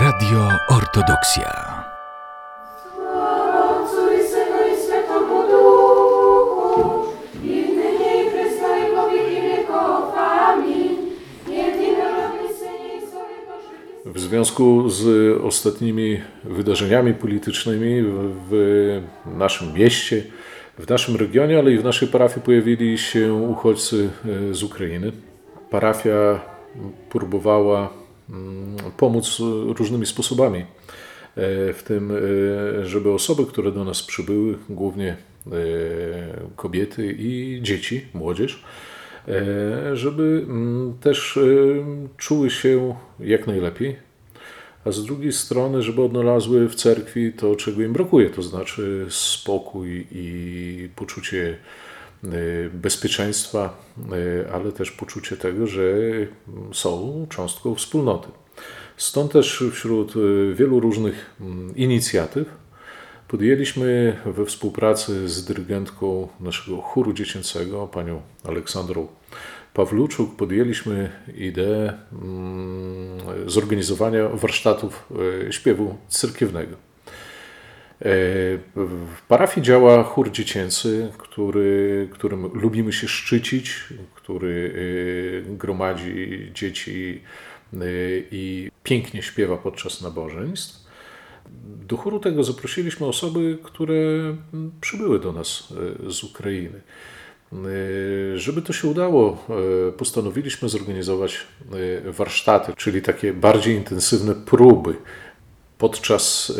Radio Ortodoksja. W związku z ostatnimi wydarzeniami politycznymi w, w naszym mieście, w naszym regionie, ale i w naszej parafii pojawili się uchodźcy e, z Ukrainy. Parafia próbowała mm, pomóc różnymi sposobami, e, w tym, e, żeby osoby, które do nas przybyły, głównie e, kobiety i dzieci, młodzież, e, żeby mm, też e, czuły się jak najlepiej, a z drugiej strony, żeby odnalazły w cerkwi to, czego im brakuje, to znaczy spokój i poczucie e, bezpieczeństwa, e, ale też poczucie tego, że są cząstką wspólnoty. Stąd też wśród e, wielu różnych mm, inicjatyw podjęliśmy we współpracy z dyrygentką naszego chóru dziecięcego, panią Aleksandrą Pawluczuk, podjęliśmy ideę mm, zorganizowania warsztatów e, śpiewu cerkiewnego. E, W parafii działa chór dziecięcy, który, którym lubimy się szczycić, który e, gromadzi dzieci i pięknie śpiewa podczas nabożeństw. Do chóru tego zaprosiliśmy osoby, które przybyły do nas e, z Ukrainy. E, Żeby to się udało, postanowiliśmy zorganizować warsztaty, czyli takie bardziej intensywne próby podczas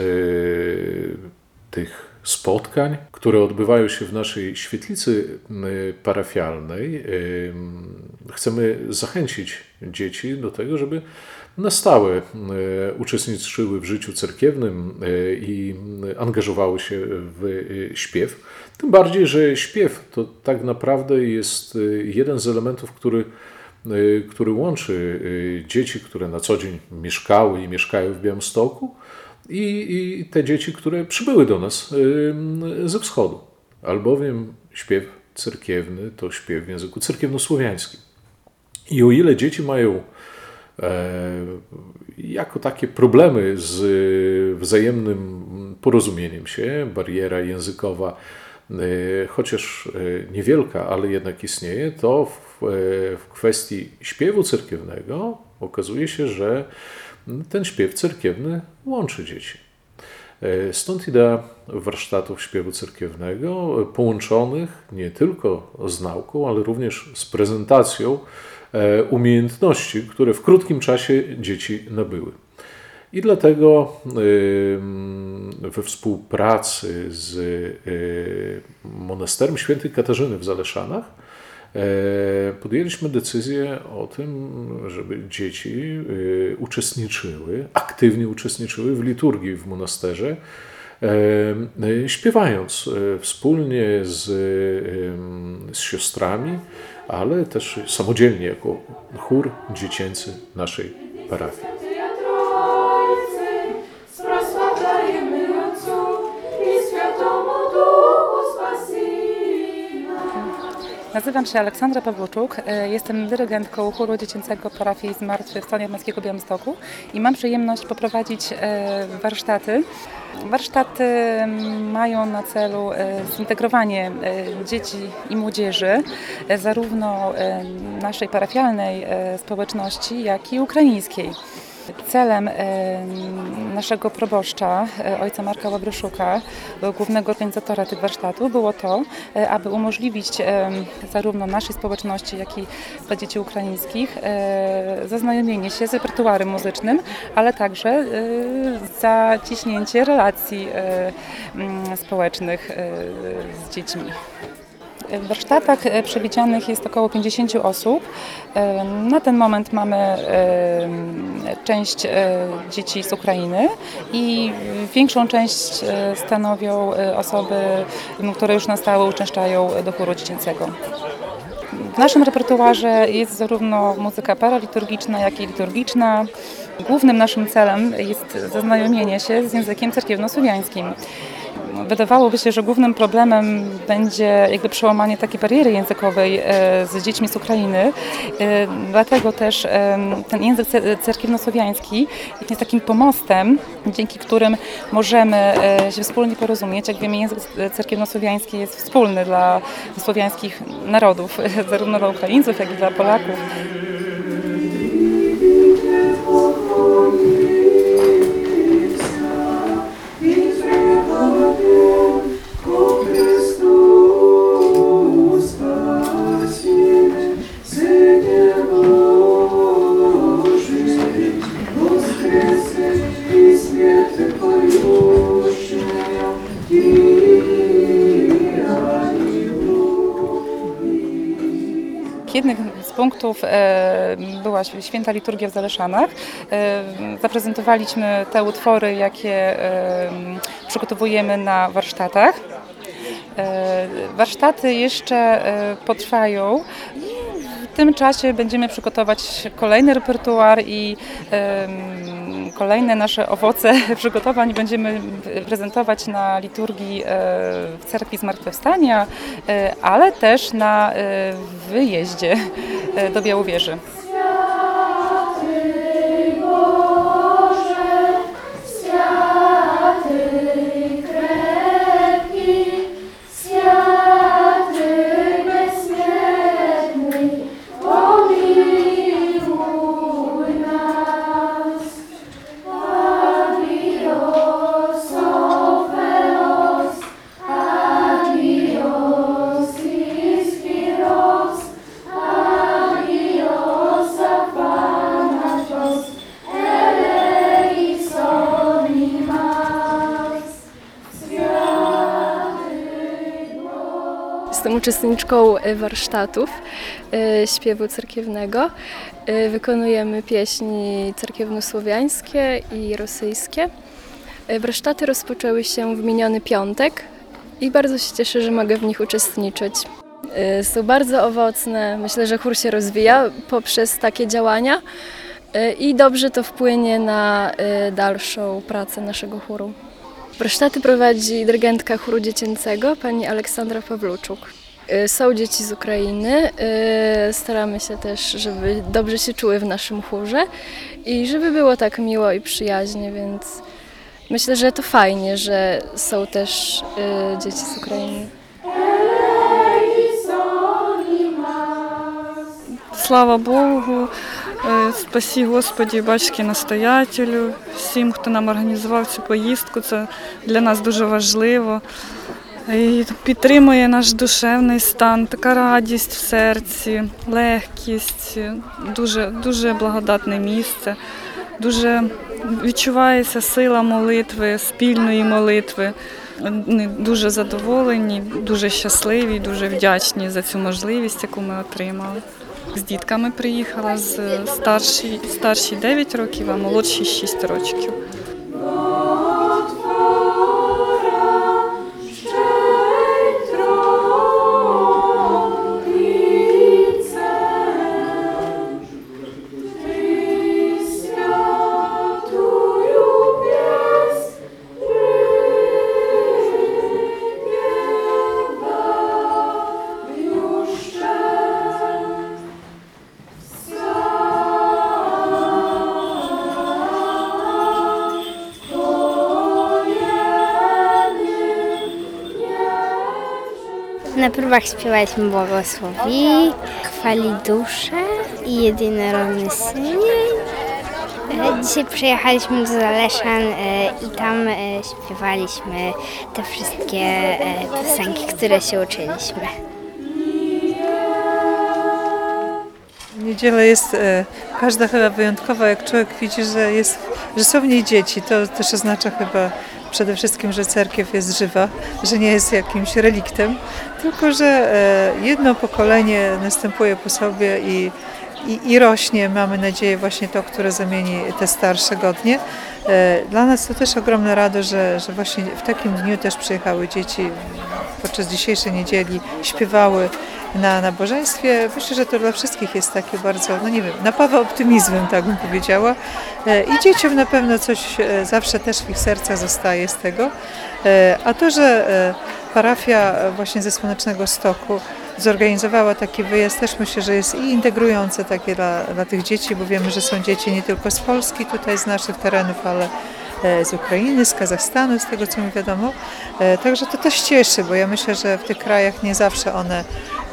tych spotkań, które odbywają się w naszej świetlicy parafialnej. Chcemy zachęcić dzieci do tego, żeby na stałe uczestniczyły w życiu cerkiewnym e, i angażowały się w e, śpiew. Tym bardziej, że śpiew to tak naprawdę jest jeden z elementów, który, który łączy dzieci, które na co dzień mieszkały i mieszkają w Białymstoku i, i te dzieci, które przybyły do nas ze wschodu. Albowiem śpiew cerkiewny to śpiew w języku cerkiewnosłowiańskim. I o ile dzieci mają e, jako takie problemy z e, wzajemnym porozumieniem się, bariera językowa, e, chociaż e, niewielka, ale jednak istnieje, to w, e, w kwestii śpiewu cerkiewnego okazuje się, że ten śpiew cerkiewny łączy dzieci. E, Stąd idea warsztatów śpiewu cerkiewnego, e, połączonych nie tylko z nauką, ale również z prezentacją e, umiejętności, które w krótkim czasie dzieci nabyły. I dlatego we współpracy z monasterem świętej Katarzyny w Zaleszanach podjęliśmy decyzję o tym, żeby dzieci y, uczestniczyły, aktywnie uczestniczyły w liturgii w monasterze, e, e, śpiewając e, wspólnie z, z siostrami, ale też samodzielnie jako chór dziecięcy naszej parafii. Nazywam się Aleksandra Pawłuczuk, e, jestem dyrygentką chóru dziecięcego parafii Zmartwychwstania Pańskiego Białymstoku i mam przyjemność poprowadzić e, warsztaty. Warsztaty mają na celu e, zintegrowanie dzieci i młodzieży, zarówno naszej parafialnej społeczności, jak i ukraińskiej. Celem naszego proboszcza, e, ojca Marka Łabryszuka, e, głównego organizatora tych warsztatów, było to, e, aby umożliwić zarówno naszej społeczności, jak i dla dzieci ukraińskich zaznajomienie się z repertuarem muzycznym, ale także zaciśnięcie relacji społecznych z dziećmi. W warsztatach e, przewidzianych jest około 50 osób. E, Na ten moment mamy e, część dzieci z Ukrainy i większą część stanowią osoby, które już na stałe uczęszczają do chóru dziecięcego. W naszym repertuarze jest zarówno muzyka paraliturgiczna, jak i liturgiczna. Głównym naszym celem jest zaznajomienie się z językiem cerkiewnosłowiańskim. Wydawałoby się, że głównym problemem będzie jakby przełamanie takiej bariery językowej e, z dziećmi z Ukrainy. E, Dlatego też em, ten język cer- cerkiewnosłowiański jest takim pomostem, dzięki którym możemy e, się wspólnie porozumieć. Jak wiemy, język cerkiewnosłowiański jest wspólny dla słowiańskich narodów, zarówno dla Ukraińców, jak i dla Polaków. Jednym z punktów e, była święta liturgia w Zaleszanach. E, Zaprezentowaliśmy te utwory, jakie e, przygotowujemy na warsztatach. Warsztaty jeszcze potrwają. W tym czasie będziemy przygotować kolejny repertuar i kolejne nasze owoce przygotowań będziemy prezentować na liturgii e, w Cerkwi Zmartwychwstania, e, ale też na e, wyjeździe do Białowieży. Jestem uczestniczką e, warsztatów e, śpiewu cerkiewnego. E, Wykonujemy pieśni cerkiewnosłowiańskie i rosyjskie. Warsztaty rozpoczęły się w miniony piątek i bardzo się cieszę, że mogę w nich uczestniczyć. Są bardzo owocne. Myślę, że chór się rozwija poprzez takie działania i dobrze to wpłynie na dalszą pracę naszego chóru. Warsztaty prowadzi dyrygentka chóru dziecięcego, pani Aleksandra Pawluczuk. Y, Są dzieci z Ukrainy, y, staramy się też, żeby dobrze się czuły w naszym chórze i żeby było tak miło i przyjaźnie, więc myślę, że to fajnie, że są też y, dzieci z Ukrainy. Eleison imas. Слава Богу, е, спасі Господі, батьки настоятелю, всім, хто нам організував цю поїздку. Це для нас дуже важливо. І підтримує наш душевний стан, така радість в серці, легкість, дуже, дуже благодатне місце. Дуже відчувається сила молитви, спільної молитви. Вони дуже задоволені, дуже щасливі, дуже вдячні за цю можливість, яку ми отримали. З дітками приїхала з старші, старші 9 років, а молодші 6 років. Na próbach śpiewaliśmy błogosłowi, chwali duszę i jedyny rodny synie. E, Dzisiaj przyjechaliśmy do Zaleszan e, i tam e, śpiewaliśmy te wszystkie piosenki, które się uczyliśmy. Niedziela jest każda chyba wyjątkowa, jak człowiek widzi, że, jest, że są w niej dzieci. To też oznacza chyba przede wszystkim, że cerkiew jest żywa, że nie jest jakimś reliktem, tylko że e, jedno pokolenie następuje po sobie i, i, i rośnie, mamy nadzieję, właśnie to, które zamieni te starsze godnie. E, Dla nas to też ogromna radość, że, że właśnie w takim dniu też przyjechały dzieci podczas dzisiejszej niedzieli, śpiewały na nabożeństwie. Myślę, że to dla wszystkich jest takie bardzo, no nie wiem, napawa optymizmem, tak bym powiedziała. E, I dzieciom na pewno coś e, zawsze też w ich sercach zostaje z tego. E, A to, że parafia właśnie ze Słonecznego Stoku zorganizowała taki wyjazd, też myślę, że jest i integrujące takie dla, dla tych dzieci, bo wiemy, że są dzieci nie tylko z Polski, tutaj z naszych terenów, ale z Ukrainy, z Kazachstanu, z tego co mi wiadomo. E, Także to też cieszy, bo ja myślę, że w tych krajach nie zawsze one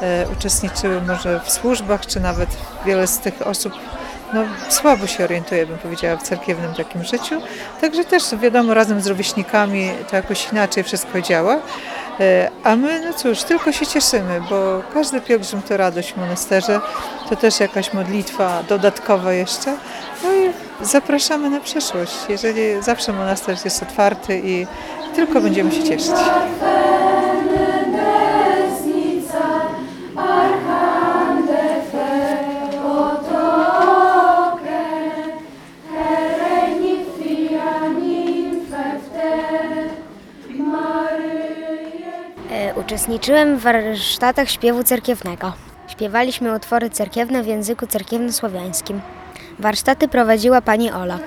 e, uczestniczyły może w służbach, czy nawet wiele z tych osób no, słabo się orientuje, bym powiedziała, w cerkiewnym takim życiu. Także też wiadomo, razem z rówieśnikami to jakoś inaczej wszystko działa. E, A my, no cóż, tylko się cieszymy, bo każdy pielgrzym to radość w monasterze, to też jakaś modlitwa dodatkowa jeszcze. No zapraszamy na przyszłość, jeżeli zawsze monaster jest otwarty i tylko będziemy się cieszyć. E, Uczestniczyłem w warsztatach śpiewu cerkiewnego. Śpiewaliśmy utwory cerkiewne w języku cerkiewno-słowiańskim. Warsztaty prowadziła pani Ola.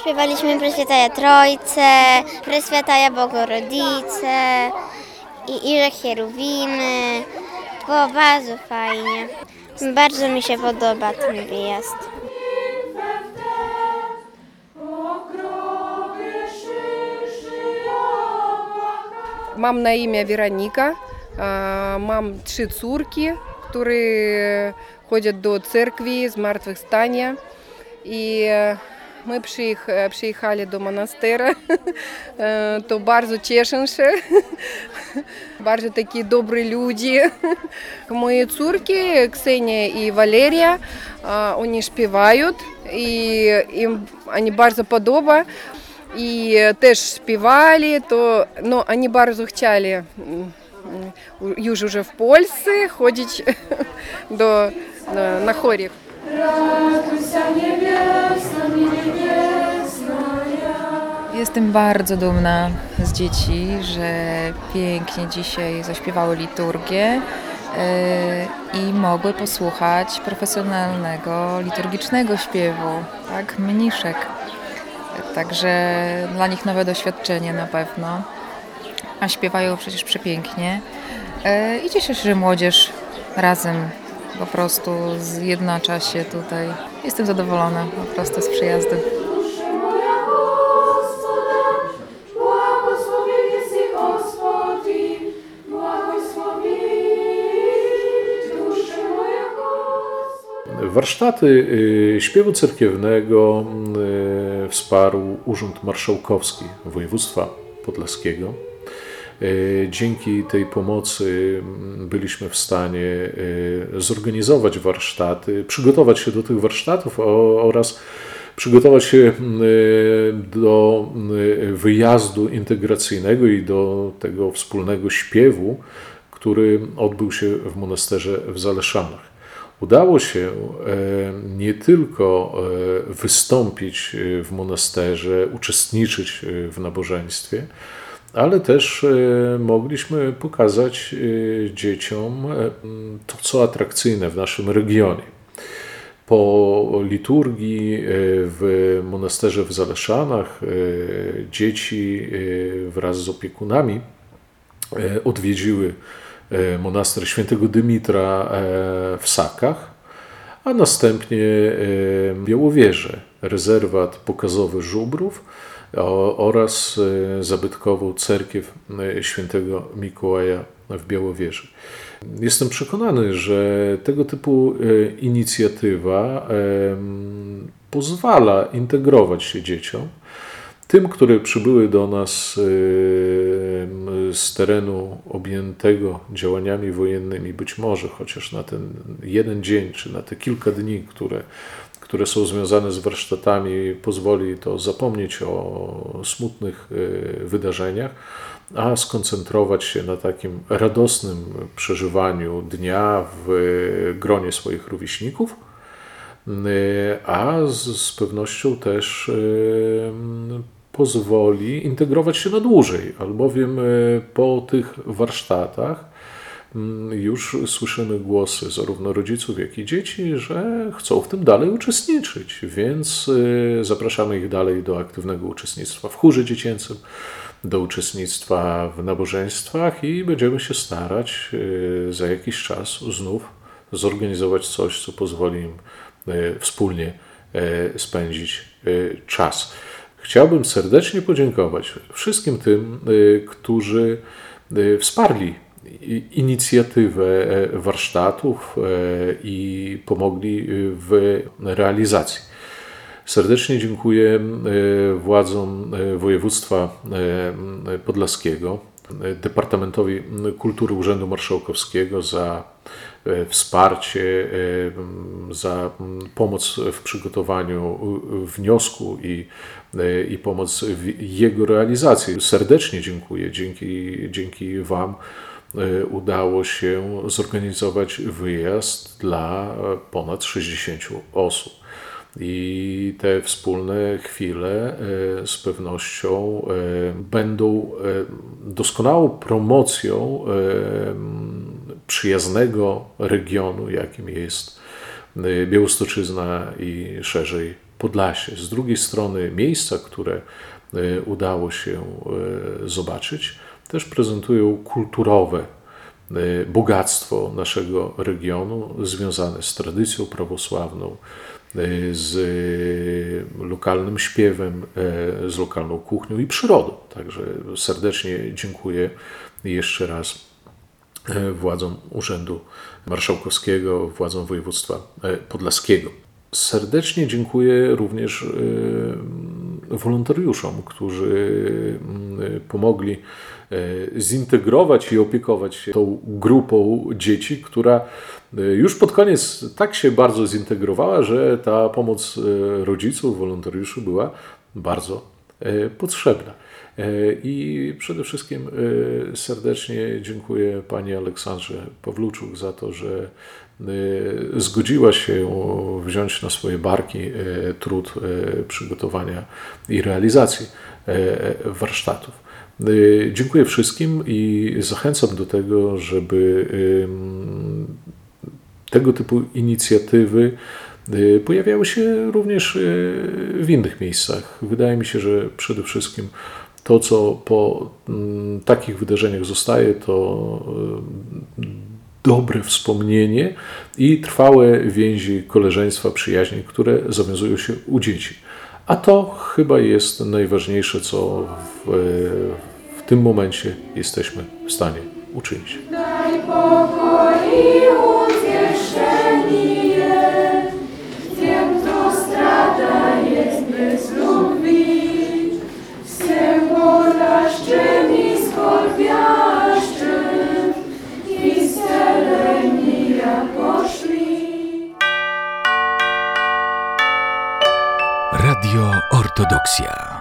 Śpiewaliśmy Preswiataja Trojce, Preswiataja Bogorodice i Irze Hierowimy. Było bardzo fajnie. Bardzo mi się podoba ten wyjazd. Mam na imię Weronika. А, Mam trzy córki, które chodzą do cerkwi zmartwychwstania. I e, my przyjech- przyjechali do monastera. E, To bardzo cieszę się. Bardzo takie dobre ludzie. Moje córki, Ksenia i Waleria, a, oni śpiewają i im oni bardzo podoba. I też śpiewali, to no, oni bardzo chcieli mm, mm, już уже w Polsce chodzić do, na, na chorich. Raduйся, niebieska i niebiesna ja. Jestem bardzo dumna z dzieci, że pięknie dzisiaj zaśpiewały liturgię yy, i mogły posłuchać profesjonalnego, liturgicznego śpiewu, tak, mniszek. Także dla nich nowe doświadczenie na pewno. A śpiewają przecież przepięknie. Yy, I cieszę się, że młodzież razem po prostu zjednacza się tutaj. Jestem zadowolona po prostu z przyjazdu. Warsztaty y, śpiewu cerkiewnego y, wsparł Urząd Marszałkowski Województwa Podlaskiego. Y, Dzięki tej pomocy mm, byliśmy w stanie y, zorganizować warsztaty, przygotować się do tych warsztatów oraz przygotować się y, do y, wyjazdu integracyjnego i do tego wspólnego śpiewu, który odbył się w monasterze w Zaleszanach. Udało się e, nie tylko e, wystąpić e, w monasterze, uczestniczyć w nabożeństwie, ale też mogliśmy pokazać dzieciom to, co atrakcyjne w naszym regionie. Po liturgii w monasterze w Zaleszanach dzieci wraz z opiekunami odwiedziły monaster świętego Dymitra e, w Sakach, a następnie e, Białowieże, rezerwat pokazowy Żubrów oraz e, zabytkową cerkiew e, świętego Mikołaja w Białowieży. Jestem przekonany, że tego typu e, inicjatywa pozwala integrować się dzieciom, tym, które przybyły do nas z terenu objętego działaniami wojennymi, być może chociaż na ten jeden dzień, czy na te kilka dni, które, które są związane z warsztatami, pozwoli to zapomnieć o smutnych y, wydarzeniach, a skoncentrować się na takim radosnym przeżywaniu dnia w gronie swoich rówieśników. Y, a z, z pewnością też y, pozwoli integrować się na dłużej, albowiem e, po tych warsztatach mm, już słyszymy głosy zarówno rodziców, jak i dzieci, że chcą w tym dalej uczestniczyć, więc e, zapraszamy ich dalej do aktywnego uczestnictwa w chórze dziecięcym, do uczestnictwa w nabożeństwach i będziemy się starać e, za jakiś czas znów zorganizować coś, co pozwoli im wspólnie spędzić czas. Chciałbym serdecznie podziękować wszystkim tym, y, którzy y, wsparli inicjatywę e, warsztatów e, i pomogli w realizacji. Serdecznie dziękuję władzom województwa podlaskiego, Departamentowi Kultury Urzędu Marszałkowskiego za wsparcie, za pomoc w przygotowaniu wniosku i E, i pomoc w jego realizacji. Serdecznie dziękuję. Dzięki, dzięki Wam e, udało się zorganizować wyjazd dla ponad 60 osób. I te wspólne chwile e, z pewnością będą doskonałą promocją przyjaznego regionu, jakim jest Białostoczyzna i szerzej Podlasie. Z drugiej strony miejsca, które e, udało się e, zobaczyć, też prezentują kulturowe bogactwo naszego regionu związane z tradycją prawosławną, z lokalnym śpiewem, z lokalną kuchnią i przyrodą. Także serdecznie dziękuję jeszcze raz władzom Urzędu Marszałkowskiego, władzom województwa podlaskiego. Serdecznie dziękuję również y, wolontariuszom, którzy y, pomogli zintegrować i opiekować się tą grupą dzieci, która już pod koniec tak się bardzo zintegrowała, że ta pomoc rodziców, wolontariuszy była bardzo potrzebna. I przede wszystkim serdecznie dziękuję Pani Aleksandrze Pawluczuk za to, że Y, zgodziła się wziąć na swoje barki trud przygotowania i realizacji warsztatów. Dziękuję wszystkim i zachęcam do tego, żeby tego typu inicjatywy pojawiały się również w innych miejscach. Wydaje mi się, że przede wszystkim to, co po takich wydarzeniach zostaje, to dobre wspomnienie i trwałe więzi koleżeństwa, przyjaźni, które zawiązują się u dzieci. A to chyba jest najważniejsze, co w, w tym momencie jesteśmy w stanie uczynić. Daj pokój Ortodoksja.